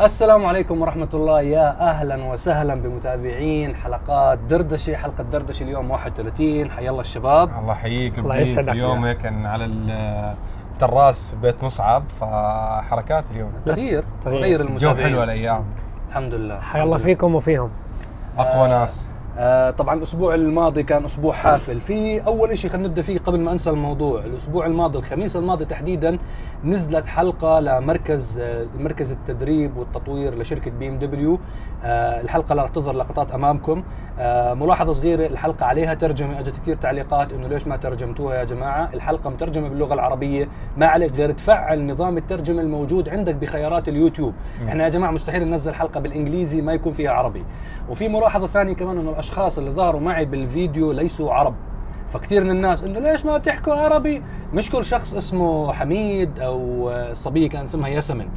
السلام عليكم ورحمة الله. يا أهلا وسهلا بمتابعين حلقات دردشة حلقة دردشة اليوم 31 حيا الله الشباب. الله يحييك الله يسعدك. اليوم هيك على التراس بيت مصعب فحركات اليوم. تغيير تغيير. تغير جو المتابعين. حلوة الأيام الحمد لله. حيا الله فيكم وفيهم. اقوى ناس. آه طبعا الأسبوع الماضي كان أسبوع حافل. في أول شيء خلينا نبدأ فيه قبل ما انسى الموضوع. الأسبوع الماضي الخميس الماضي تحديدا نزلت حلقة لمركز آه مركز التدريب والتطوير لشركة BMW. الحلقة لا تظهر لقطات أمامكم. آه ملاحظة صغيرة الحلقة عليها ترجمة. اجت كثير تعليقات إنه ليش ما ترجمتوها يا جماعة؟ الحلقة مترجمة باللغة العربية. ما عليك غير تفعل نظام الترجمة الموجود عندك بخيارات اليوتيوب. إحنا يا جماعة مستحيل ننزل حلقة بالإنجليزي ما يكون فيها عربي. وفي ملاحظة ثانية كمان إنه الأشخاص اللي ظهروا معي بالفيديو ليسوا عرب. فكثير من الناس إنه ليش ما بتحكوا عربي؟ مش كل شخص اسمه حميد أو آه، صبيه كان اسمها ياسمن.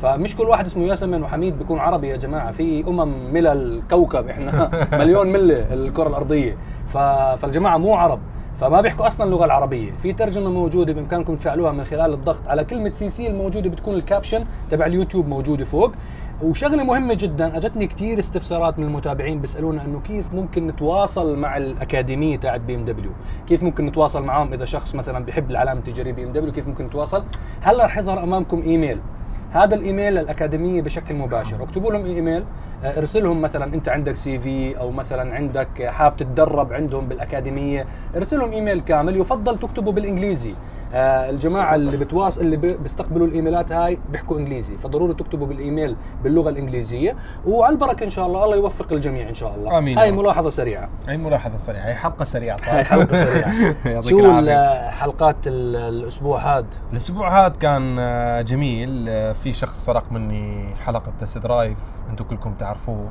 فمش كل واحد اسمه ياسمن وحميد بيكون عربي يا جماعة. في أمم ملل الكوكب إحنا مليون مله الكرة الأرضية. فالجماعة مو عرب. فما بيحكوا أصلا اللغة العربية. في ترجمة موجودة بإمكانكم تفعلوها من خلال الضغط على كلمة CC الموجودة بتكون ال caption تبع اليوتيوب موجودة فوق. وشغلة مهمة جدا أجتني كثير استفسارات من المتابعين بيسألونا إنه كيف ممكن نتواصل مع الأكاديمية تاعت BMW؟ كيف ممكن نتواصل معهم إذا شخص مثلا بيحب العلامه التجاريه BMW؟ كيف ممكن نتواصل؟ هلا رح يظهر أمامكم إيميل؟ هذا الإيميل للاكاديميه بشكل مباشر. اكتبوا لهم إيميل آه، ارسلهم مثلا أنت عندك CV أو مثلا عندك حاب تتدرب عندهم بالأكاديمية. ارسلهم إيميل كامل. يفضل تكتبوا بالإنجليزي. آه، الجماعة اللي بتواصل اللي بي- بيستقبلوا الإيميلات هاي بيحكوا إنجليزي فضروري تكتبوا بالإيميل باللغة الإنجليزية وعلى البركة إن شاء الله الله يوفق الجميع إن شاء الله. آمين هاي. ملاحظة سريعة. اي ملاحظة سريعة هي حلقة سريعة هاي صراحة حلقة سريعة. شو حلقات ال- الأسبوع هذا الأسبوع هذا كان آه، جميل. آه، في شخص سرق مني حلقة test drive أنتم كلكم تعرفوه.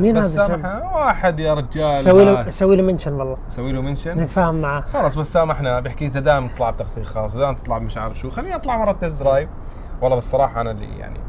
مين بس هذا؟ سامحنا واحد يا رجال. سوي له سوي له mention والله. سوي له mention؟ نتفاهم معاه خلاص بس سامحنا بيحكي انت دائما تطلع بتغطيه خاص دائما تطلع مش عارف شو خليني أطلع مره test drive. والله بالصراحه أنا اللي يعني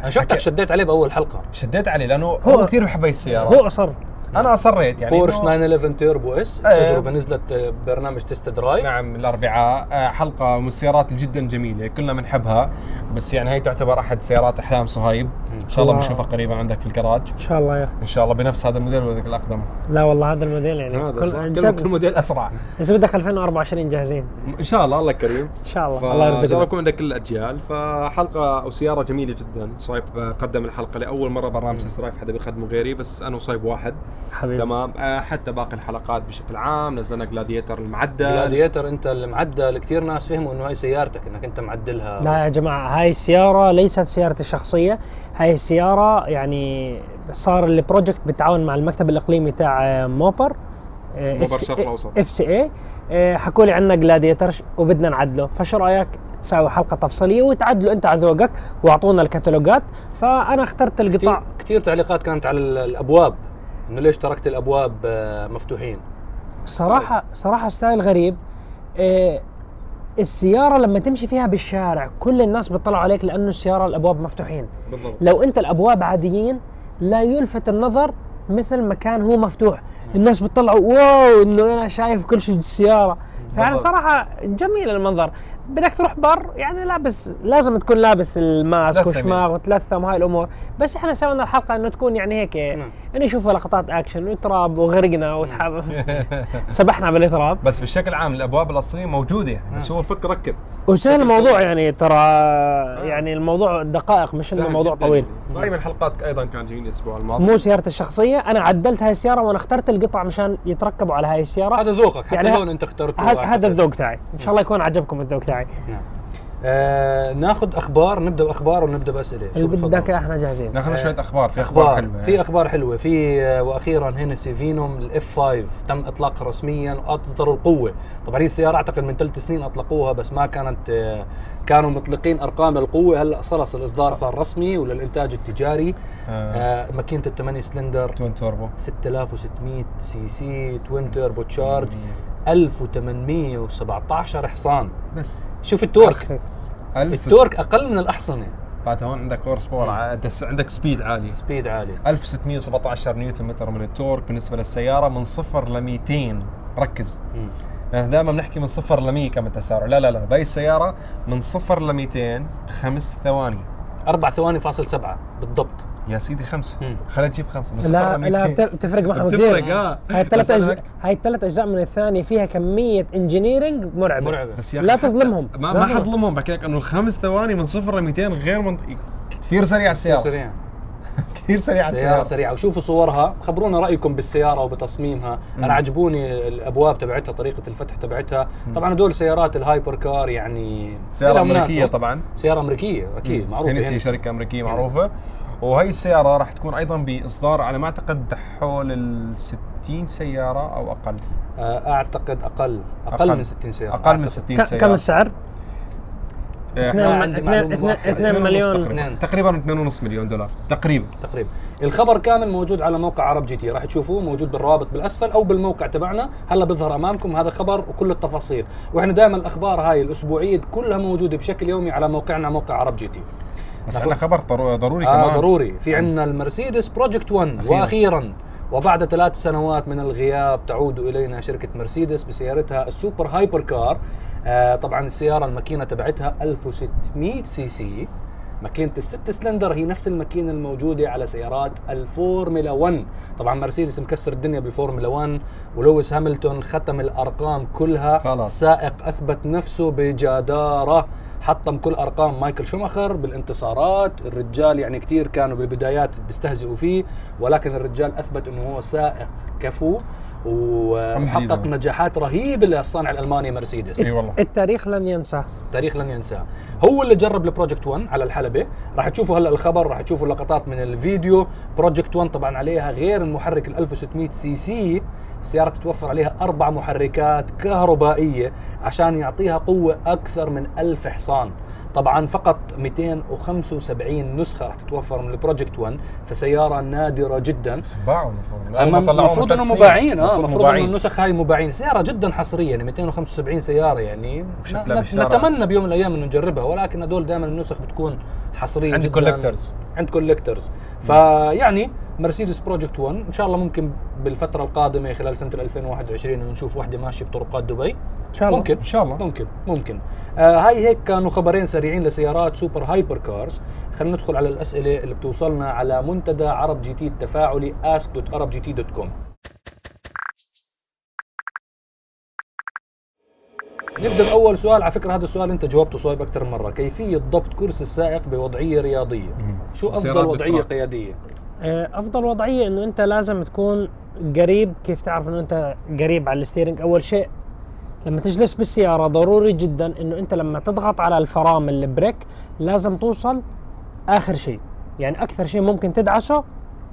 أنا شفتك شديت عليه بأول حلقة. شديت عليه لأنه هو, هو- كثير بحب السيارة. هو أصر. أنا أصريت يعني بورش إنه- 911 Turbo S إيه. تجربة نزلت آه، برنامج test drive. نعم الأربعاء آه، حلقة من السيارات جدا جميلة كلنا بنحبها بس يعني هي تعتبر أحد سيارات أحلام صهيب إن شاء الله. بنشوفها قريبا عندك في الجراج. إن شاء الله يا. إن شاء الله بنفس هذا الموديل ولا الأقدم؟ لا والله هذا الموديل يعني هذا صح. كل, جد. كل موديل أسرع. بس بدك 2024 جاهزين. إن شاء الله الله كريم. إن شاء الله. الله الله ان شاء الله يكون عندك كل الأجيال. فحلقة وسياره جميلة جدا. صهيب آه، قدم الحلقة لأول مرة برنامج test drive حدا بيخدمه غيري بس أنا وصهيب واحد. حبيبي. تمام. آه، حتى باقي الحلقات بشكل عام. نزلنا Gladiator المعدل Gladiator أنت المعدل كثير ناس فهموا إنه هاي سيارتك إنك أنت معدلها. لا يا جماعة هاي السيارة ليست سيارتي الشخصية. هاي السيارة يعني صار ال project بالتعاون مع المكتب الإقليمي تاع آه، Mopar Mopar الشرق الأوسط. FCA حكوا لي عندنا Gladiator وبدنا نعدله. فشو رأيك تساوي حلقة تفصيلية وتعدلوا أنت على ذوقك وأعطونا الكتالوجات فأنا اخترت كثير, القطع كثير تعليقات كانت على ال- الأبواب. إنه ليش تركت الأبواب آه، مفتوحين؟ صراحة صراحة style غريب. إيه السيارة لما تمشي فيها بالشارع كل الناس بيطلعوا عليك لأنه السيارة الأبواب مفتوحين. بالضبط. لو أنت الأبواب عاديين لا يلفت النظر مثل ما كان هو مفتوح. الناس بتطلعوا wow إنه أنا شايف كل شيء بالسيارة. بالضبط. صراحة جميل المنظر. بدك تروح بر يعني لابس لازم تكون لابس ال mask وشماغ وتلثم وهاي الأمور. بس إحنا سوينا الحلقة إنه تكون يعني هيك. إنه نشوف لقطات أكشن وتراب وغرقنا وتحب سبحنا بالتراب بس بشكل عام الأبواب الأصلية موجودة يعني بس هو فك ركب. وسهل الموضوع يعني ترى يعني الموضوع دقائق مش إنه موضوع جداً. طويل. يعني. دائما حلقاتك أيضا كان جميل الأسبوع الماضي. مو سيارتي الشخصية أنا عدلت هاي السيارة وأنا اخترت القطع مشان يتركبوا على هاي السيارة. هذا ذوقك حتى يعني يعني لون أنت اخترته هذا واحد. هذا الذوق تاعي. إن شاء الله يكون عجبكم الذوق تاعي. نعم. آه ناخذ أخبار نبدأ بأخبار ونبدأ بأسئلة. اللي؟ بدك إحنا جاهزين. ناخذ شوية أخبار في أخبار أخبار. حلوة. في أخبار حلوة. في آه، وأخيرا Hennessey Venom ال F5 تم اطلاقها رسميا واصدروا القوة. طبعا هي السيارة أعتقد من ثلاث سنين أطلقوها بس ما كانت آه، كانوا مطلقين أرقام القوة. هلأ خلص الإصدار صار رسمي وللإنتاج التجاري. آه. آه ماكينة الثمانية cylinder. Twin turbo. 6600 cc twin turbo charge. 1817 حصان. بس. شوف التورك. التورك أقل من الأحصنة. بعد هون عندك horsepower عندك speed عالي. speed عالي. 1617 نيوتن متر من ال torque بالنسبة للسيارة من صفر ل 200 ركز. نحن دائما بنحكي من صفر ل 100 كم التسارع. لا لا لا. باقي السيارة من صفر ل 200 خمس ثواني. 4 ثواني فاصل سبعة. بالضبط. يا سيدي خمسة. خلينا نجيب خمسة. من لا لا بتفرق معهم بتفرق، كثير آه. هاي الثلاث بس اجزاء هاي الثلاث أجزاء من الثانية فيها كمية engineering مرعبة. مرعبة. بس يا لا تظلمهم. ما ما. حظلمهم بحكي لك إنه الخمس ثواني من صفر ل 200 غير منطقي كثير سريع السيارة. سريع. كثير سريع سيارة السيارة. سريعة. وشوفوا صورها. خبرونا رأيكم بالسيارة وبتصميمها. أنا عجبوني الأبواب تبعتها طريقة الفتح تبعتها. طبعا هدول سيارات ال hyper car يعني سيارة امريكيه مناسبة. طبعا. سيارة أمريكية أكيد. معروفة. Hennessey Hennessey. شركة أمريكية معروفة. وهي السيارة راح تكون أيضا بإصدار على ما أعتقد حول ال 60 سيارة أو أقل. آه، أعتقد أقل. أقل, أقل. من 60 سيارة. أقل من أعتقد. 60 ك- سيارة. كم السعر؟ عندي. اثنين ونص مليون. تقريبا. اثنين. تقريبا 2.5 مليون دولار. تقريبا. تقريبا. الخبر كامل موجود على موقع عرب GT راح تشوفوه. موجود بالروابط بالأسفل أو بالموقع تبعنا. هلا بيظهر أمامكم هذا خبر وكل التفاصيل. وإحنا دائما الأخبار هاي الأسبوعية كلها موجودة بشكل يومي على موقعنا موقع عرب GT بس عندنا خبر ضرو- ضروري آه كمان. ضروري. في عندنا المرسيدس Project 1 أخيراً. وأخيرا وبعد ثلاث سنوات من الغياب تعود إلينا شركة مرسيدس بسيارتها ال super hyper car آه طبعا السيارة الماكينة تبعتها 1600 سي سي. ماكينة الست سلندر هي نفس الماكينة الموجودة على سيارات الفورمولا 1 طبعا مرسيدس مكسر الدنيا بالفورمولا 1 ولويس هاملتون ختم الأرقام كلها. خلاص. سائق أثبت نفسه بجدارة. حطم كل أرقام مايكل شوماخر بالانتصارات. الرجال يعني كثير كانوا بالبدايات بيستهزئوا فيه ولكن الرجال أثبت إنه هو سائق كفو وحقق. نجاحات رهيبة للصانع الألماني مرسيدس. إي والله. التاريخ لن ينساه تاريخ لن ينساه هو اللي جرب ال Project 1 على الحلبة. راح تشوفوا هلأ الخبر راح تشوفوا لقطات من الفيديو. Project 1 طبعا عليها غير المحرك ال 1600 سي سي. السيارة بتتوفر عليها أربع محركات كهربائية عشان يعطيها قوة أكثر من ألف حصان. طبعا فقط 275 نسخة راح تتوفر من ال Project 1 فسيارة نادرة جدا. بس باعوا المفروض. المفروض انه. مباعين آه المفروض إنه. النسخ هاي مباعين. سيارة جدا حصريه يعني 275 سيارة يعني. نتمنى بيوم من الأيام إنه نجربها ولكن هدول دائما النسخ بتكون حصرية عند collectors عند collectors فيعني مرسيدس Project 1 إن شاء الله ممكن بالفترة القادمة خلال سنة 2021 إنه نشوف وحدة ماشية بطرقات دبي. إن شاء الله. ممكن. إن شاء الله. ممكن. ممكن. آه هاي هيك كانوا خبرين سريعين لسيارات super hyper cars. خلينا ندخل على الأسئلة اللي بتوصلنا على منتدى عرب GT التفاعلي ask.arabgt.com نبدأ بأول سؤال. على فكرة هذا السؤال أنت جاوبته صايب أكثر من مرة. كيفية ضبط كرسي السائق بوضعية رياضية؟ شو أفضل وضعية. قيادية؟ أفضل وضعية إنه أنت لازم تكون قريب كيف تعرف إنه أنت قريب على ال steering؟ أول شيء لما تجلس بالسيارة ضروري جدا إنه أنت لما تضغط على الفرامل ال brake لازم توصل آخر شيء. يعني أكثر شيء ممكن تدعسه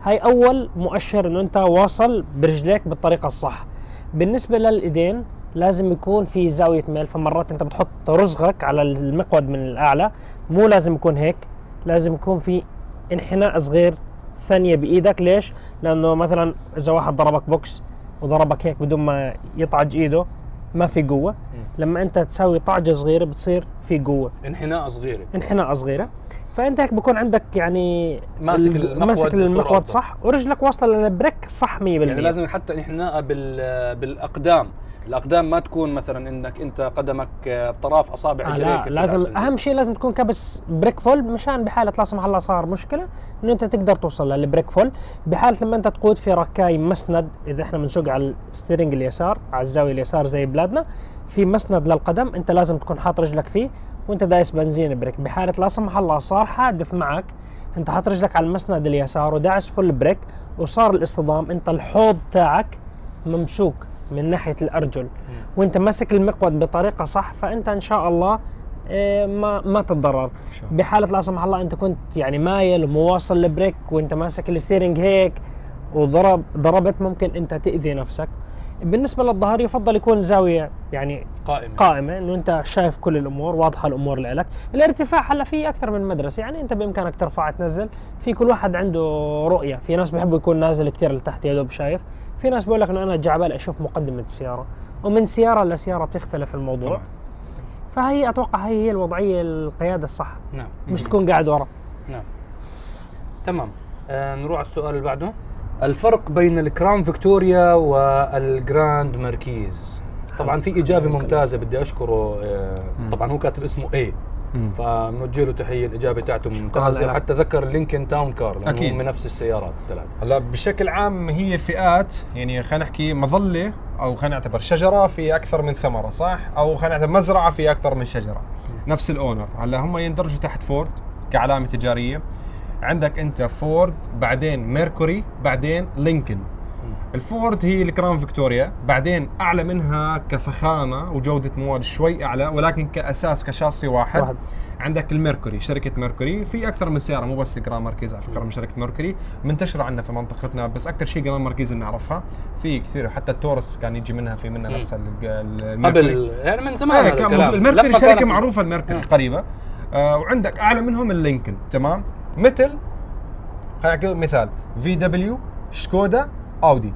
هاي أول مؤشر إنه أنت واصل برجليك بالطريقة الصح. بالنسبة للإيدين لازم يكون في زاوية ميل فمرات أنت بتحط رسغك على المقود من الأعلى مو لازم يكون هيك لازم يكون في انحناء صغير ثانية بإيدك. ليش؟ لأنه مثلا إذا واحد ضربك بوكس وضربك هيك بدون ما يطعج إيده ما في قوة. لما أنت تسوي طعجة صغيرة بتصير في قوة. انحناء صغيرة. انحناء صغيرة. فأنت هيك بكون عندك يعني ماسك ال- المقود ماسك المقود. صح ورجلك واصلة لل brake صح 100% يعني لازم حتى انحناء بال بالأقدام. الأقدام ما تكون مثلا إنك أنت قدمك بطراف أصابع آه رجليك لا لازم. أهم شيء لازم تكون كبس brake full مشان بحالة لا سمح الله صار مشكلة إنه أنت تقدر توصل لل brake full بحالة لما أنت تقود في ركاي مسند إذا إحنا بنسوق على ال steering اليسار على الزاوية اليسار زي بلادنا في مسند للقدم أنت لازم تكون حاط رجلك فيه وأنت دايس بنزين brake. بحالة لا سمح الله صار حادث معك أنت حاط رجلك على المسند اليسار وداعس full brake وصار الاصطدام أنت الحوض تاعك ممسوك. من ناحية الأرجل. وأنت ماسك المقود بطريقة صح فأنت إن شاء الله آه، ما ما تتضرر. بحالة لا سمح الله أنت كنت يعني مايل ومو واصل ال brake وأنت ماسك ال steering هيك وضرب ضربت ممكن أنت تأذي نفسك. بالنسبة للظهر يفضل يكون زاوية يعني قائمة. قائمة إنه أنت شايف كل الأمور واضحة الأمور لك. الارتفاع هلا في أكثر من مدرسة يعني أنت بإمكانك ترفع تنزل. في كل واحد عنده رؤية. في ناس بيحبوا يكون نازل كثير لتحت يا دوب شايف. في ناس بيقول لك إنه أنا جعبال أشوف مقدمة السياره ومن سيارة لسيارة بتختلف الموضوع. طبعا. فهي أتوقع هي هي الوضعية القيادة الصح. نعم. مش تكون قاعد ورا. نعم. تمام. آه نروح على السؤال اللي بعده. الفرق بين ال Crown Victoria وال Grand Marquis. طبعا في إجابة ممتازة بدي أشكره آه طبعا هو كاتب اسمه اي. فنوجه له تحية الإجابة تاعته ممتازة. حتى ذكر Lincoln Town Car لأنه. هم من نفس السيارات الثلاث هلا بشكل عام هي فئات يعني خلينا نحكي مظلة أو خلينا نعتبر شجرة في أكثر من ثمرة صح؟ أو خلينا نعتبر مزرعة في أكثر من شجرة. نفس ال owner. هلا هم يندرجوا تحت فورد كعلامة تجارية. عندك انت فورد بعدين Mercury بعدين Lincoln. الفورد هي ال Crown Victoria بعدين أعلى منها كفخامة وجودة مواد شوي أعلى ولكن كأساس كشاصي واحد, واحد. عندك ال Mercury شركة Mercury. في أكثر من سيارة مو بس ال Grand Marquis على فكرة من شركة Mercury. منتشرة عندنا في منطقتنا بس أكثر شيء Grand Marquis اللي نعرفها في كثير حتى ال Taurus كان يجي منها في منها. نفس قبل يعني من زمان كان. موجود. ال Mercury شركة معروفة ال Mercury آه. قريبة. آه وعندك أعلى منهم ال Lincoln تمام؟ مثل خلينا نحكي مثال VW Skoda Audi.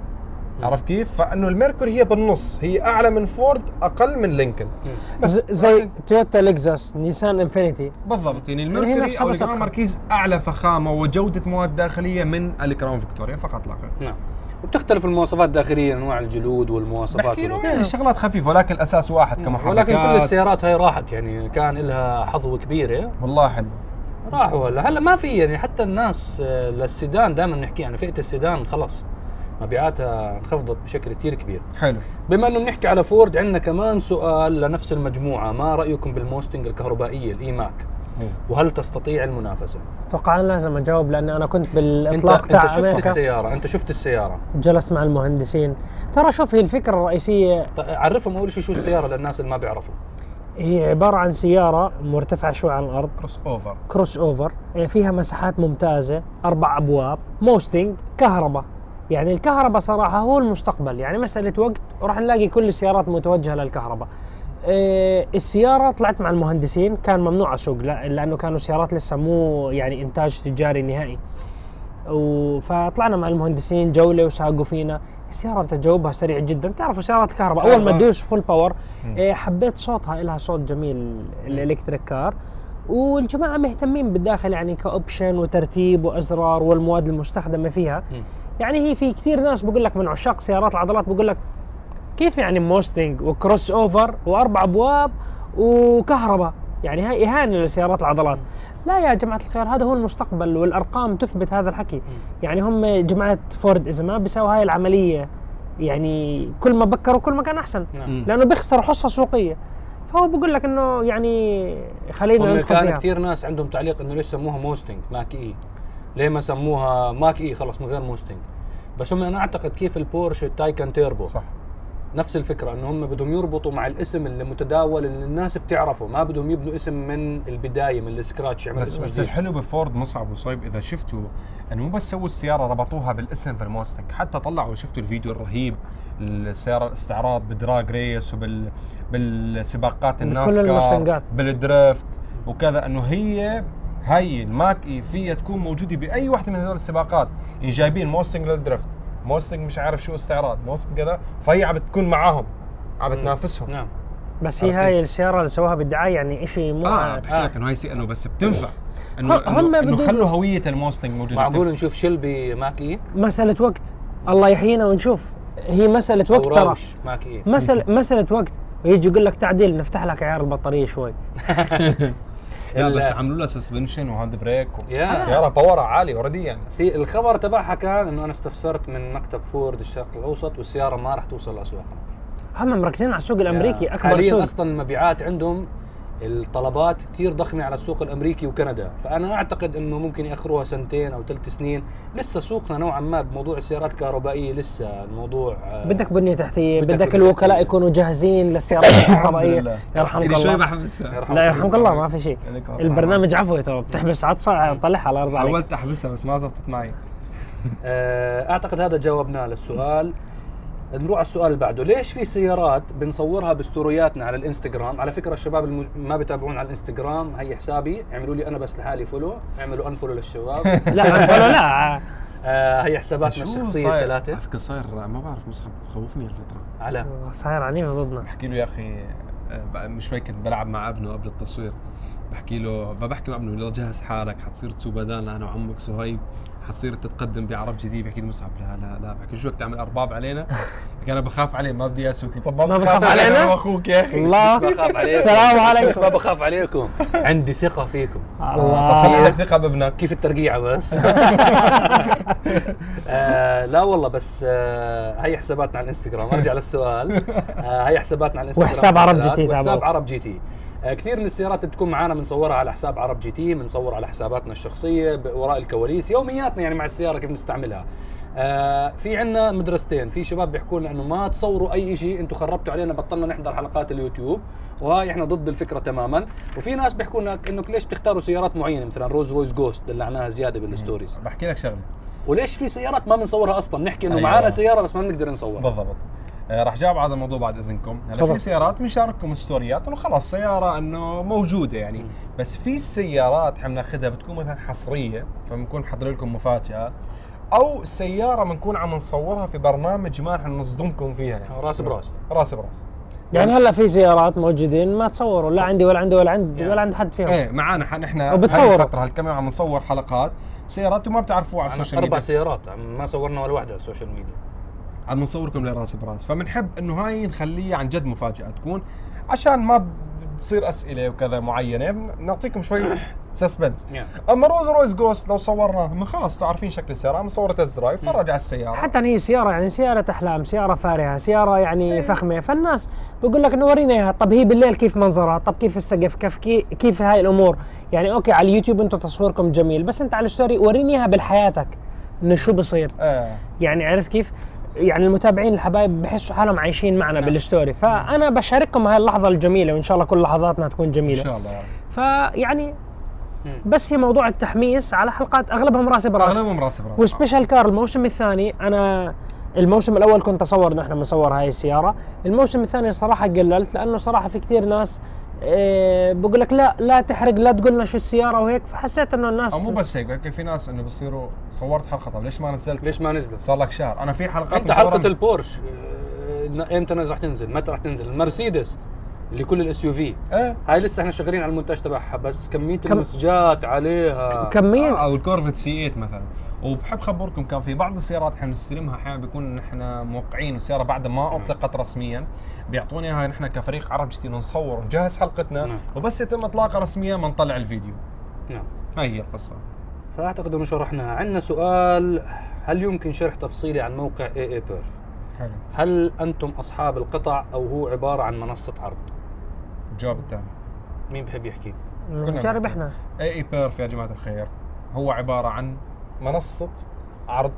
عرفت كيف؟ فإنه ال Mercury هي بالنص هي أعلى من فورد أقل من Lincoln. ز- زي Toyota Lexus Nissan Infiniti بالضبط يعني هي ال Mercury نفسها أو. ماركيز أعلى فخامة وجودة مواد داخلية من ال Crown Victoria فقط لا غير. نعم. وبتختلف المواصفات الداخليه أنواع الجلود والمواصفات بحكي له. يعني شغلات خفيفة ولكن الأساس واحد كمحركات. ولكن كل السيارات هاي راحت يعني كان لها حظوه كبيره والله حلو. راحوا هلا هلا ما في يعني حتى الناس آه، للسيدان دائما نحكي يعني فئة السيدان خلص مبيعاتها انخفضت بشكل كثير كبير. حلو. بما إنه بنحكي على فورد عندنا كمان سؤال لنفس المجموعة ما رأيكم بال Mustang الكهربائية ال E-Mach وهل تستطيع المنافسة؟ أتوقع أنا لازم أجاوب لأن أنا كنت انت بالإطلاق انت تاع شفت أمريكا. السيارة أنت شفت السيارة. جلست مع المهندسين. ترى شوف هي الفكرة الرئيسية عرفهم اول شيء شو السيارة للناس اللي ما بيعرفوا. هي عبارة عن سيارة مرتفعة شوي عن الأرض. crossover cross إيه، فيها مساحات ممتازة أربع أبواب Mustang كهرباء. يعني الكهرباء صراحة هو المستقبل. يعني مسألة وقت وراح نلاقي كل السيارات متوجهة للكهرباء. إيه، السيارة طلعت مع المهندسين كان ممنوع أسوق لا- لأنه كانوا سيارات لسه مو يعني إنتاج تجاري نهائي. فطلعنا مع المهندسين جولة وساقوا فينا. السياره تجاوبها سريع جدا. تعرفوا سيارات الكهرباء؟ أول ما آه. تدوس full power. إيه، حبيت صوتها لها صوت جميل ال electric car. والجماعة مهتمين بالداخل يعني ك option وترتيب وأزرار والمواد المستخدمة فيها. يعني هي في كثير ناس بقول لك من عشاق سيارات العضلات بقول لك كيف يعني Mustang و crossover وأربع أبواب وكهرباء؟ يعني هاي إهانة لسيارات العضلات. لا يا جماعة الخير هذا هو المستقبل والأرقام تثبت هذا الحكي. يعني هم جماعة فورد إذا ما بيساووا هاي العملية يعني كل ما بكروا كل ما كان أحسن. نعم. لأنه بيخسروا حصة سوقية. فهو بقول لك إنه يعني خلينا ندخل كان فيها كثير ناس عندهم تعليق إنه ليش سموها Mustang Mach-E. ليه ما سموها Mach-E؟ خلص من غير Mustang. بس هم أنا أعتقد كيف ال Porsche ال Taycan Turbo. صح. نفس الفكرة إنه هم بدهم يربطوا مع الاسم اللي متداول اللي الناس بتعرفه ما بدهم يبنوا اسم من البداية من ال scratch يعمل بس اسم بس. الحلو بفورد مصعب وصيب إذا شفتوا إنه مو بس سووا السيارة ربطوها بالاسم في ال Mustang حتى طلعوا شفتوا الفيديو الرهيب السيارة الاستعراض ب drag race وبال بالسباقات ال NASCAR. بال drift وكذا إنه هي هاي ال Mach-E فيها تكون موجودة بأي واحدة من هذول السباقات يعني جايبين Mustang لل drift Mustang مش عارف شو استعراض. Mustang كذا فهي عم بتكون معاهم عم بتنافسهم. نعم. بس هي هاي السيارة اللي سووها بالدعايه يعني شيء مو آه بحكي لك إنه هي سي إنه بس بتنفع. إنه هم- هم إنه, إنه بدهم- خلوا هوية ال Mustang موجودة. معقول نشوف Shelby Mach-E مسألة وقت. الله يحيينا ونشوف. هي مسألة وقت ترى. Mach-E مسألة مسألة وقت. ويجي يقول لك تعديل نفتح لك عيار البطارية شوي. لا ال- بس عملوا لها suspension و hand brake يا. السياره power ها عالي already يعني. سي الخبر تبعها كان إنه أنا استفسرت من مكتب فورد الشرق الأوسط والسيارة ما راح توصل لاسواقنا هم مركزين على السوق الأمريكي أكبر سوق. أصلا المبيعات عندهم الطلبات كثير ضخمة على السوق الأمريكي وكندا فأنا أعتقد إنه ممكن يأخروها سنتين أو ثلاث سنين. لسه سوقنا نوعا ما بموضوع السيارات الكهربائية لسه الموضوع آه، بدك بنية تحتية بدك بدك الوكلاء. يكونوا جاهزين للسيارات الكهربائية. يرحمك الله. لا يرحمك الله ما في شيء. البرنامج عفوي ترى بتحبس عطسة طلعها على الأرض عليك. حاولت أحبسها بس ما زبطت معي. آه، أعتقد هذا جاوبنا للسؤال نروح على السؤال اللي بعده. ليش في سيارات بنصورها بستورياتنا على الإنستغرام؟ على فكرة الشباب اللي ما بيتابعون على الإنستغرام هي حسابي. اعملوا لي أنا بس لحالي فولو اعملوا انفولو للشباب. لا فلا لا. آه، هي حساباتنا الشخصية الثلاثة. على فكرة صاير ما بعرف مصعب خوفني الفترة على. صاير عنيف ضدنا. بحكي له يا أخي آه، من شوي كنت بلعب مع ابنه قبل التصوير. بحكي له بحكي مع ابنه لو جهز حالك حتصير تسوق بدالنا أنا وعمك صهيب حتصير تتقدم بعرب جديد بحكي مصعب. لا لا لا بحكي شو بدك تعمل أرباب علينا؟ بحكي أنا بخاف عليه ما بدي أسوق. طب ما بخاف علينا؟ أنا واخوك يا أخي. الله. بخاف عليكم. السلام عليكم. ما بخاف عليكم. عندي ثقة فيكم. طب خلي الله عندك ثقة بابنك. كيف الترقيعة بس؟ آه لا والله بس آه هي حساباتنا على الإنستغرام. أرجع للسؤال. آه هي حساباتنا على الإنستغرام. وحساب عرب جي تي وحساب تابعوا. عرب جي تي. آه كثير من السيارات بتكون معنا بنصورها على حساب عرب جي تي بنصور على حساباتنا الشخصية ب- وراء الكواليس يومياتنا يعني مع السيارة كيف نستعملها. آه في عنا مدرستين في شباب بيحكوا لنا إنه ما تصوروا أي شيء أنتم خربتوا علينا بطلنا نحضر حلقات اليوتيوب وهاي إحنا ضد الفكرة تماما. وفي ناس بيحكوا لنا إنه ليش تختاروا سيارات معينة مثلا Rolls-Royce Ghost دلعناها زيادة بال stories. بحكي لك شغلة. وليش في سيارات ما بنصورها أصلا؟ نحكي إنه أيوة. معانا سيارة بس ما بنقدر نصورها. بالضبط. آه، راح جاوب على هذا الموضوع بعد إذنكم. هلا. في سيارات بنشارككم ستوريات انه خلاص سيارة إنه موجودة يعني. بس في سيارات إحنا بناخذها بتكون مثلا حصرية فبنكون محضر لكم مفاجأة أو سيارة بنكون عم نصورها في برنامج ما رح نصدمكم فيها يعني. راس براس. راس براس. يعني هلا في سيارات موجودين ما تصوروا لا عندي ولا عندي ولا عند يعني. ولا عند حد فيهم. إيه معانا نحن وبتصوروا. الفترة هالكم يوم عم نصور حلقات. سيارات وما بتعرفوها على ال social media سيارات ما صورنا ولا واحدة على ال social media. عم نصوركم لراس براس. فبنحب إنه هاي نخليها عن جد مفاجأة تكون عشان ما بتصير أسئلة وكذا معينة. بنعطيكم شوي suspense. أما Rolls-Royce Ghost لو صورناه ما خلص أنتوا عارفين شكل السيارة. عم صور test drive فرج على السيارة. حتى هي سيارة يعني سيارة أحلام سيارة فارهة سيارة يعني فخمة. فالناس بقول لك إنه ورينا إياها. طب هي بالليل كيف منظرها؟ طب كيف السقف؟ كيف كي- كيف هاي الأمور؟ يعني okay على اليوتيوب أنتم تصويركم جميل بس أنت على ال story وريني إياها بالحياتك إنه شو بصير. إيه. يعني عرفت كيف؟ يعني المتابعين الحبايب بحسوا حالهم عايشين معنا نعم. بال story. فأنا بشارككم هاي اللحظة الجميلة وإن شاء الله كل لحظاتنا تكون إن جميله شاء الله. فيعني بس هي موضوع التحميس على حلقات أغلبهم راس براس. أغلبهم راس براس. و special car الموسم الثاني أنا الموسم الأول كنت أصور إحنا بنصور هاي السيارة. الموسم الثاني صراحة قللت لأنه صراحة في كثير ناس إيه بقول لك لا لا تحرق لا تقول لنا شو السيارة وهيك. فحسيت إنه الناس أو مو بس هيك هيك في ناس إنه بصيروا صورت حلقة طب ليش ما نزلت؟ ليش ما نزلت؟ صار لك شهر. أنا في حلقات أنت حلقة البورش إمتى راح تنزل؟ متى راح تنزل؟ المرسيدس اللي كل ال SUV إيه. هاي لسه إحنا شغالين على المونتاج تبعها بس كمية كم- المسجات عليها. كميا آه، أو الكورفت C 8 مثلا. وبحب خبركم كان في بعض السيارات إحنا بنستلمها أحيانا بيكون نحن موقعين السيارة بعد ما أطلقت رسميا. بيعطونا إياها نحن كفريق عرب جديد نصور ونجهز حلقتنا نعم. وبس يتم اطلاقها رسميا بنطلع الفيديو نعم هاي هي القصة فأعتقد إنه شرحناها عندنا سؤال هل يمكن شرح تفصيلي عن موقع اي اي بيرف؟ حلو هل أنتم أصحاب القطع أو هو عبارة عن منصة عرض؟ الجواب الثاني مين بحب يحكي؟ نجرب. إحنا اي اي بيرف يا جماعة الخير هو عبارة عن منصة عرض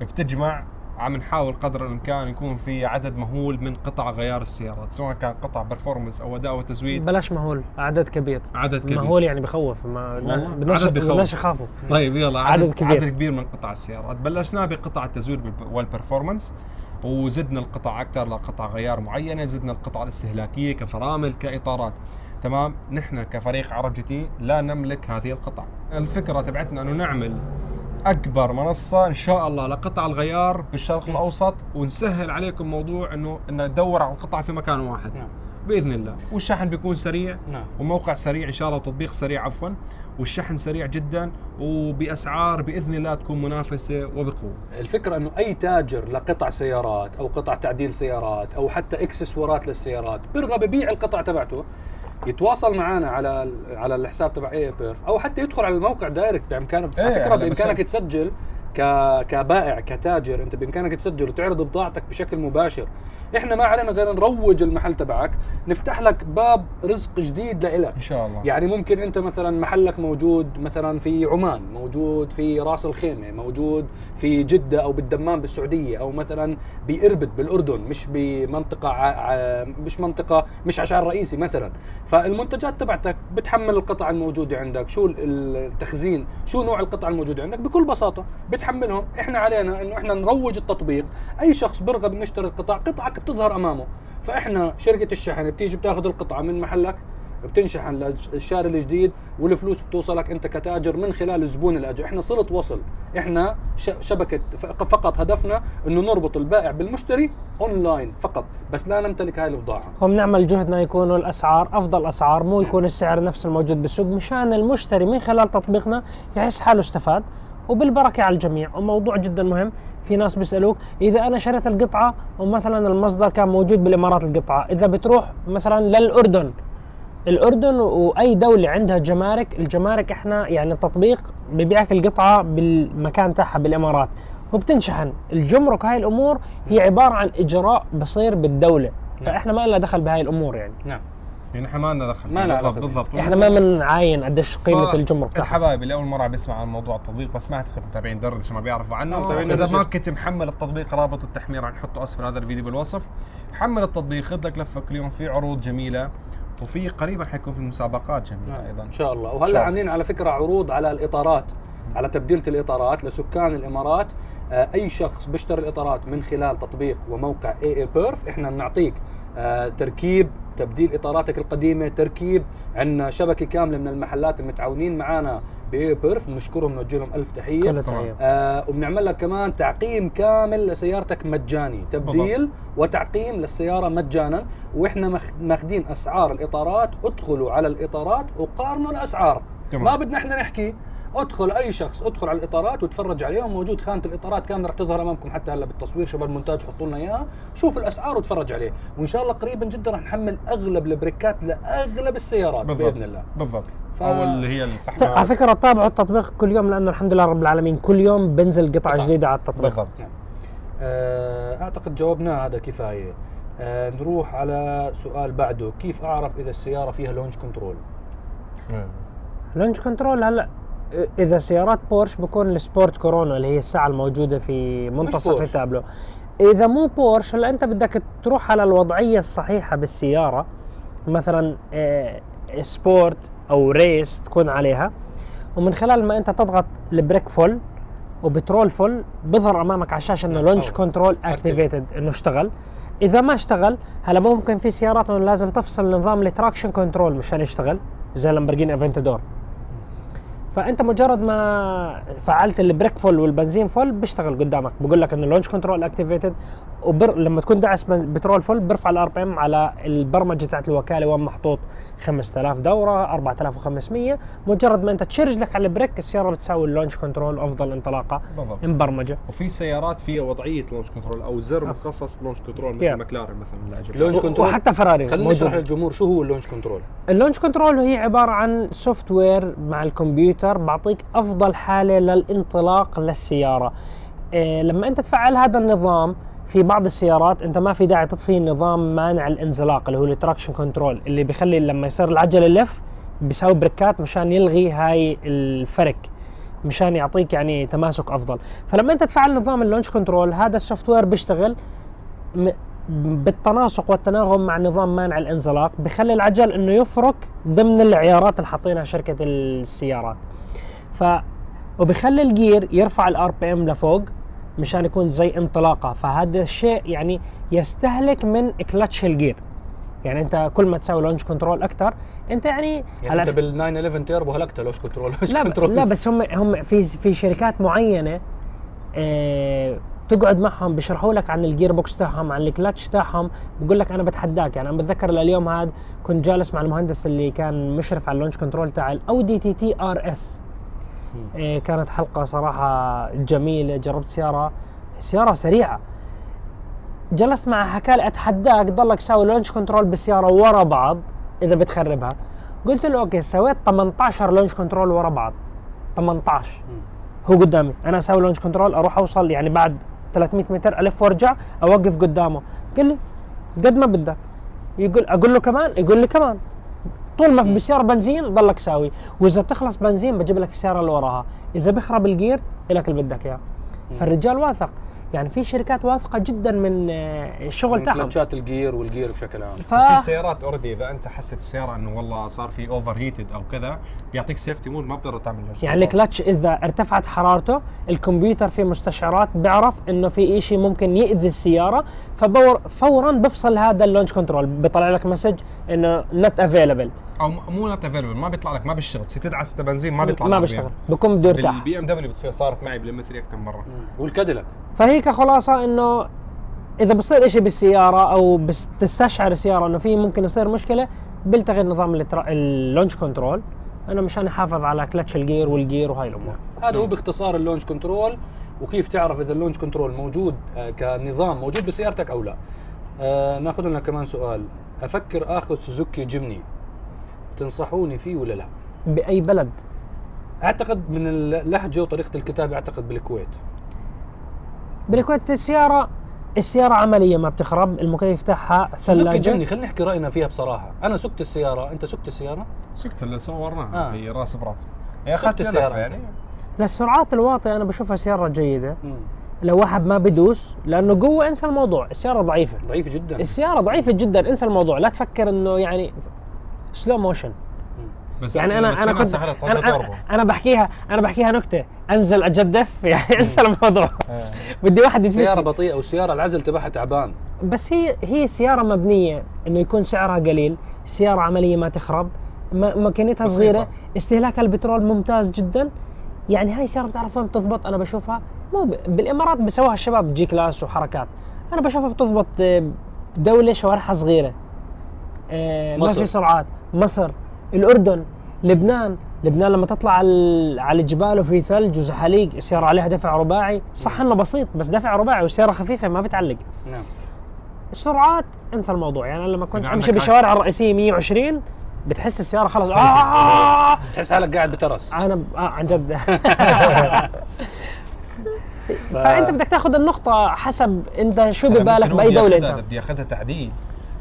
بتجمع عم نحاول قدر الإمكان يكون في عدد مهول من قطع غيار السيارات سواء كان قطع performance أو أداء وتزويد. بلاش مهول عدد كبير. عدد كبير. مهول يعني بخوف ما بدناش. بدناش يخافوا. طيب يلا عدد عدد, كبير. عدد كبير من قطع السيارات. بلشنا بقطع التزويد بالب- وال performance وزدنا القطع أكثر لقطع غيار معينة زدنا القطع الاستهلاكية كفرامل كإطارات. تمام؟ نحن كفريق عرب جي تي لا نملك هذه القطع. الفكرة تبعتنا إنه نعمل أكبر منصة إن شاء الله لقطع الغيار بالشرق الأوسط ونسهل عليكم موضوع إنه إن ندور على القطع في مكان واحد. نعم. بإذن الله. والشحن بيكون سريع. نعم. وموقع سريع إن شاء الله وتطبيق سريع عفوا. والشحن سريع جدا وبأسعار بإذن الله تكون منافسة وبقوة. الفكرة إنه أي تاجر لقطع سيارات أو قطع تعديل سيارات أو حتى إكسسوارات للسيارات بيرغب يبيع القطع تبعته. يتواصل معنا على على الحساب تبع اي بيرف أو حتى يدخل على الموقع direct بامكانه على إيه، فكرة هلا بس بإمكانك تسجل كبائع كتاجر. أنت بإمكانك تسجل وتعرض بضاعتك بشكل مباشر. إحنا ما علينا غير نروج المحل تبعك نفتح لك باب رزق جديد لإلك. إن شاء الله. يعني ممكن أنت مثلا محلك موجود مثلا في عمان موجود في راس الخيمة موجود في جدة أو بالدمام بالسعودية أو مثلا بإربد بالأردن مش بمنطقة ع... مش منطقة مش عشان رئيسي مثلا. فالمنتجات تبعتك بتحمل القطع الموجودة عندك شو ال- التخزين شو نوع القطع الموجودة عندك؟ بكل بساطة بتحملهم إحنا علينا إنه إحنا نروج التطبيق. أي شخص برغب إنه يشتري القطع قطعك بتظهر أمامه. فإحنا شركة الشحن بتيجي بتاخذ القطعة من محلك بتنشحن للشاري الجديد والفلوس بتوصلك أنت كتاجر من خلال الزبون اللي اجى إحنا صلة وصل. إحنا شبكة فقط هدفنا إنه نربط البائع بالمشتري اونلاين فقط. بس لا نمتلك هاي البضاعه هم نعمل جهدنا يكونوا الأسعار أفضل أسعار مو يكون السعر نفس الموجود بالسوق. مشان المشتري من خلال تطبيقنا يحس حاله استفاد. وبالبركة على الجميع. وموضوع جدا مهم في ناس بيسألوك إذا أنا شريت القطعة ومثلا المصدر كان موجود بالإمارات القطعة إذا بتروح مثلا للأردن الأردن وأي دولة عندها جمارك الجمارك إحنا يعني التطبيق ببيعك القطعة بالمكان تاعها بالإمارات. وبتنشحن. الجمرك هاي الأمور هي عبارة عن إجراء بصير بالدولة. فإحنا ما لنا دخل بهاي الأمور يعني. نعم. يعني إحنا ما لنا دخل. ما لنا بالضبط بالضبط. إحنا ما بنعاين قديش قيمة ف- الجمرك. تاعها الحبايب اللي اول مرة بيسمع عن موضوع التطبيق بس ما أعتقد متابعين دردشه ما بيعرفوا عنه. آه، إذا. ما كنت محمل التطبيق رابط التحميل رح نحطه أسفل هذا الفيديو بالوصف. حمل التطبيق خذ لك لفة كل يوم في عروض جميلة وفي قريبا حيكون في مسابقات جميلة أيضا. إن شاء الله. وهلا. عاملين على فكرة عروض على الإطارات على تبديلة الإطارات لسكان الإمارات. آه، أي شخص بيشتري الإطارات من خلال تطبيق وموقع اي اي بيرف إحنا بنعطيك آه، تركيب تبديل إطاراتك القديمة تركيب. عندنا شبكة كاملة من المحلات المتعاونين معنا بيرف بنشكرهم نوجه لهم ألف تحية. كل تحيه آه وبنعمل لك كمان تعقيم كامل لسيارتك مجاني. تبديل وتعقيم للسيارة مجانا. وإحنا ماخذين أسعار الإطارات. ادخلوا على الإطارات وقارنوا الأسعار. تمام. ما بدنا إحنا نحكي. ادخل اي شخص ادخل على الاطارات وتفرج عليهم. موجود خانة الاطارات كاملة رح تظهر أمامكم حتى هلا بالتصوير شباب المونتاج حطوا لنا إياها. شوف الأسعار وتفرج عليه. وإن شاء الله قريبا جدا رح نحمل أغلب البريكات لأغلب السيارات بالضبط باذن الله. بالضبط. ف- أو اللي هي ت- على الفحمات فكرة تابعوا التطبيق كل يوم لأنه الحمد لله رب العالمين كل يوم بنزل قطعة قطعة. جديدة على التطبيق. بالضبط. آه، أعتقد جاوبناه هذا كفاية. آه، نروح على سؤال بعده. كيف أعرف إذا السيارة فيها launch control؟ إيه. launch control هلا إذا سيارات بورش بكون ال Sport Chrono اللي هي الساعة الموجودة في منتصف. التابلو إذا مو بورش هلا أنت بدك تروح على الوضعية الصحيحة بالسيارة مثلا sport أو race تكون عليها ومن خلال ما أنت تضغط ال brake full وبترول full بيظهر أمامك على الشاشة إنه launch أو. control activated إنه اشتغل إذا ما اشتغل هلا ممكن في سيارات إنه لازم تفصل نظام ال traction control مشان يشتغل زي لامبرجيني أفنتادور فأنت مجرد ما فعلت ال brake full والبنزين full بيشتغل قدامك. بقول لك انه launch control activated وبر لما تكون داعس بن- بترول full بيرفع ال RPM على البرمجة تاعت الوكالة وين محطوط؟ 5000 دورة 4500 مجرد ما أنت تشارج لك على ال brake السيارة بتساوي ال launch control أفضل انطلاقة بالضبط. مبرمجه وفي سيارات فيها وضعية launch control أو زر مخصص launch control مثل يا. ماكلارن مثلا. launch control. وحتى فراري خلينا نشرح. للجمهور شو هو ال launch control. ال launch control هي عبارة عن software مع الكمبيوتر بعطيك أفضل حالة للانطلاق للسيارة. إيه لما أنت تفعل هذا النظام في بعض السيارات انت ما في داعي تطفي نظام مانع الانزلاق اللي هو ال traction control اللي بيخلي لما يصير العجلة يلف بيساوي brake ات مشان يلغي هاي الفرق مشان يعطيك يعني تماسك أفضل. فلما انت تفعل نظام ال launch control هذا ال software بيشتغل بالتناسق والتناغم مع نظام مانع الانزلاق بخلي العجل إنه يفرك ضمن العيارات اللي حاطينها شركة السيارات. ف وبخلي ال gear يرفع ال RPM لفوق مشان يكون زي انطلاقة. فهذا الشيء يعني يستهلك من clutch ال gear يعني انت كل ما تسوي launch control أكثر انت يعني يعني انت بال 911 تيربو هلكتها launch control لا control لا بس هم هم في في شركات معينة آه تقعد معهم بيشرحوا لك عن ال gearbox تاعهم عن الكلتش تاعهم. بقول لك أنا بتحداك يعني أنا بتذكر لليوم هذا كنت جالس مع المهندس اللي كان مشرف على ال launch control تاع الاودي TT RS كانت حلقة صراحة جميلة جربت سيارة سيارة سريعة. جلست معه حكى لي أتحداك ضلك ساوي launch control بالسيارة ورا بعض إذا بتخربها. قلت له okay سويت 18 launch control ورا بعض. 18 هو قدامي. أنا أسوي launch control أروح أوصل يعني بعد 300 متر ألف وأرجع أوقف قدامه. قال لي قد ما بدك. يقول أقول له كمان؟ يقول لي كمان. طول ما في بالسياره بنزين ضلك ساوي. وإذا بتخلص بنزين بجيب لك السياره اللي وراها إذا بيخرب ال gear لك اللي بدك إياه. فالرجال واثق. يعني في شركات واثقة جدا من آه، الشغل تاعهم. clutch ات ال gear وال gear بشكل عام. ف... في سيارات already إذا أنت حسيت السيارة إنه والله صار في overheated أو كذا بيعطيك safety mode ما بتقدر تعمل يعني. الكلتش إذا ارتفعت حرارته الكمبيوتر في مستشعرات بيعرف إنه في شيء ممكن يأذي السيارة فبور فورا بفصل هذا ال launch control بيطلع لك message إنه not available أو مو not available ما بيطلع لك ما بيشتغل. تصير تدعس بنزين ما بيطلع ما بيشتغل. بكون بده يرتاح بال BMW بتصير صارت معي بال M3 أكثر من مره والكاديلاك؟ فهي كخلاصه إنه إذا بصير إشي بالسيارة أو بس تستشعر السيارة إنه في ممكن يصير مشكلة بيلتغي نظام ال launch control أنا مشان يحافظ على clutch ال gear وال gear وهاي الأمور. هذا هو باختصار ال launch control وكيف تعرف إذا ال launch control موجود آه، كنظام موجود بسيارتك أو لا؟ آه ناخذ لنا كمان سؤال. أفكر آخذ سوزوكي جيمني تنصحوني فيه ولا لا؟ بأي بلد؟ أعتقد من اللهجة وطريقة الكتابة أعتقد بالكويت. بالكويت السيارة السيارة عملية ما بتخرب المكيف تاعها جيمني ثلاجة. خلينا نحكي رأينا فيها بصراحة. أنا سكت السيارة أنت سكت السيارة؟ سكت اللي صورناها آه. هي راس براس. هي سكت اخذت السيارة أنت. يعني للسرعات الواطية أنا بشوفها سيارة جيدة. مم. لو واحد ما بدوس لأنه قوة انسى الموضوع. السيارة ضعيفة. ضعيفة جدا. السيارة ضعيفة جدا انسى الموضوع. لا تفكر إنه يعني slow motion بس يعني أنا بس أنا كنت. أنا, أنا بحكيها أنا بحكيها نكتة. أنزل أجدف يعني انسى الموضوع آه. بدي واحد سيارة يسمعني بطيئة وسيارة العزل تبعها تعبان. بس هي هي سيارة مبنية إنه يكون سعرها قليل سيارة عملية ما تخرب ما- ماكينتها. صغيرة استهلاك البترول ممتاز جدا. يعني هاي سياره بتعرف وين بتضبط؟ أنا بشوفها مو ب... بالإمارات بسووها الشباب G-Class وحركات. أنا بشوفها بتضبط آه، دولة شوارعها صغيرة. آه، ما. في سرعات. مصر الأردن لبنان. لبنان لما تطلع على ال- على الجبال وفي ثلج وزحاليق السياره عليها دفع رباعي. صح إنه بسيط بس دفع رباعي والسياره خفيفة ما بتعلق. نعم. السرعات انسى الموضوع. يعني أنا لما كنت أمشي عندك بالشوارع الرئيسية 120 بتحس السيارة خلص آه! تحس حالك قاعد بترس أنا ب- آه عن جد. فأنت بدك تاخذ النقطة حسب أنت شو ببالك بأي دولة أنت. بدي أخذها تعديل.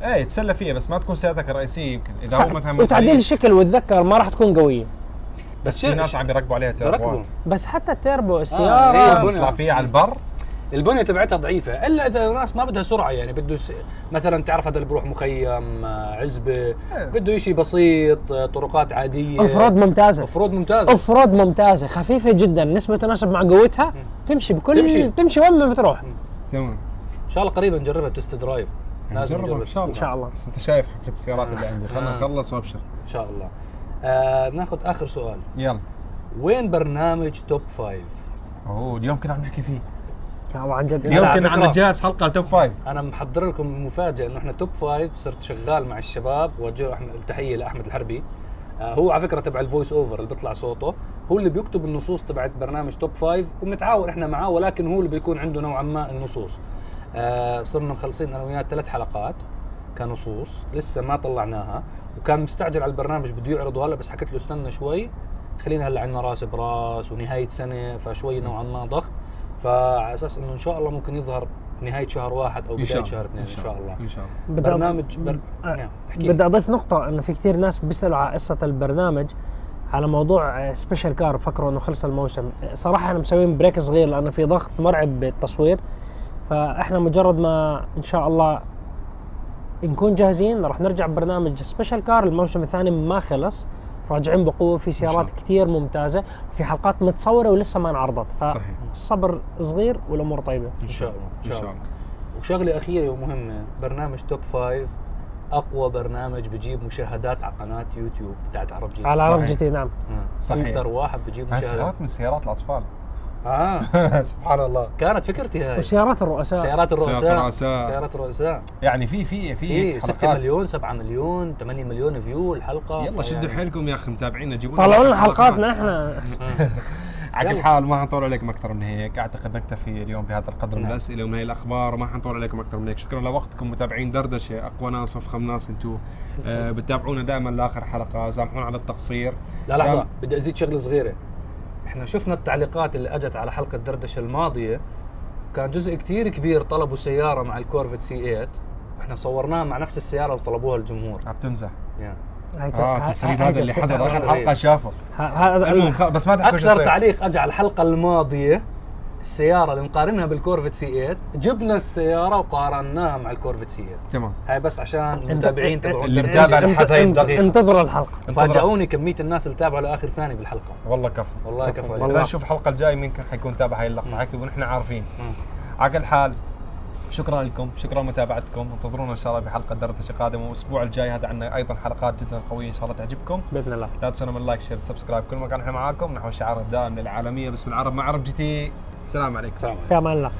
إيه يتسلى فيها بس ما تكون سيارتك الرئيسية يمكن. إذا هو مثلا وتعديل الشكل والذكر ما راح تكون قوية. بس في ناس عم يركبوا عليها تيربوات بس حتى التيربو إيه، السيارة البنية. تطلع فيها على البر. البنية تبعتها ضعيفة إلا إذا الناس ما بدها سرعة يعني بده س... مثلا تعرف هذا اللي بروح مخيم آه، عزبة بده شيء بسيط آه، طرقات عادية. off-road ممتازة. off road ممتازة. off-road ممتازة خفيفة جدا. نسبة تناسب مع قوتها تمشي بكل تمشي. تمشي وين ما بتروح. تمام. إن شاء الله قريبا نجربها test drive. لازم نجربها نجرب إن شاء الله إن شاء الله. بس أنت شايف حفلة السيارات اللي عندي. خلنا آه. نخلص وأبشر. إن شاء الله. آه ناخذ آخر سؤال. يلا. وين برنامج Top Five؟ أوه اليوم كنا عم نحكي فيه. عن جد. اليوم كنا عم. نجهز حلقة Top Five. أنا محضر لكم مفاجأة إنه إحنا Top Five صرت شغال مع الشباب. وجه التحيه لأحمد الحربي. آه هو على فكرة تبع ال voice-over اللي بيطلع صوته. هو اللي بيكتب النصوص تبعت برنامج Top Five وبنتعاون إحنا معاه ولكن هو اللي بيكون عنده نوعا ما النصوص. آه صرنا مخلصين أنا وياه ثلاث حلقات كنصوص لسه ما طلعناها وكان مستعجل على البرنامج بده يعرضه هلا بس حكيت له استنى شوي خلينا هلا عندنا راس براس ونهاية سنة فشوي نوعا ما ضغط فعلى أساس إنه إن شاء الله ممكن يظهر نهاية شهر واحد أو إن شاء بدايه شهر اثنين إن شاء الله إن شاء الله. برنامج بر... آه، نعم احكي لي. بدي أضيف نقطة إنه في كثير ناس بيسألوا على قصة البرنامج على موضوع Special Car فكروا إنه خلص الموسم. صراحة إحنا مسويين break صغير لأنه في ضغط مرعب بالتصوير. فاحنا مجرد ما إن شاء الله نكون جاهزين راح نرجع ببرنامج Special Car الموسم الثاني ما خلص. راجعين بقوة في سيارات. كثير ممتازة. وفي حلقات متصورة ولسه ما انعرضت. فالصبر صغير والأمور طيبة. إن شاء الله. إن شاء الله. وشغلة أخيرة ومهمه برنامج Top Five أقوى برنامج بجيب مشاهدات على قناة يوتيوب بتاعت عرب G على عرب. GT نعم. آه. صحيح. أكثر واحد بجيب مشاهدات. سيارات من سيارات الأطفال. آه. سبحان الله كانت فكرتي هاي. وسيارات الرؤساء. سيارات الرؤساء. سيارات الرؤساء. سيارات الرؤساء. يعني في في في في هيك 6 حلقات. مليون 7 مليون 8 مليون view الحلقة يلا شدوا حيلكم يا أخي متابعينا جيبوا طلعوا لنا حلقاتنا إحنا. على كل. حال ما حنطول عليكم أكثر من هيك. أعتقد نكتفي اليوم بهذا القدر من نعم. الأسئلة ومن هي الأخبار. وما حنطول عليكم أكثر من هيك. شكرا لوقتكم متابعين دردشة. أقوى ناس وأفخم ناس أنتم آه بتتابعونا دائما لآخر حلقة. سامحونا على التقصير. لا لحظة. بدي أزيد شغلة صغيرة. إحنا شفنا التعليقات اللي أجت على حلقة دردشة الماضية كان جزء كتير كبير طلبوا سيارة مع ال Corvette C 8 إحنا صورناها مع نفس السيارة اللي طلبوها الجمهور عم تمزح هاي آه التسريب هذا اللي. حضر اخر. حلقه شافه ه- هذا بس ما تحكوا شو أكثر. تعليق أجى على الحلقة الماضية السياره اللي مقارنها بال Corvette C 8 جبنا السيارة وقارناها مع ال Corvette C 8 تمام. هاي بس عشان المتابعين تبعون. اللي. متابع لحد هاي انت- الدقيقة. انتظروا الحلقة. فاجئوني كمية الناس اللي تابعوا لآخر ثانية بالحلقة. والله كفو. والله كفو. والله. إذا نشوف الحلقة الجاية مين كان حيكون تابع هاي اللقطة. حكي ونحن عارفين. على كل حال شكرا لكم. شكرا لمتابعتكم. انتظرونا إن شاء الله في حلقه دردشة قادمة. والأسبوع الجاي هذا عندنا أيضا حلقات جدا قوية إن شاء الله تعجبكم. بإذن الله. لا تنسوا من like share subscribe. كل ما كان إحنا معاكم. نحو شعار الدائم للعالمية. باسم العرب مع عرب GT. السلام عليكم. السلام عليكم في أمان الله.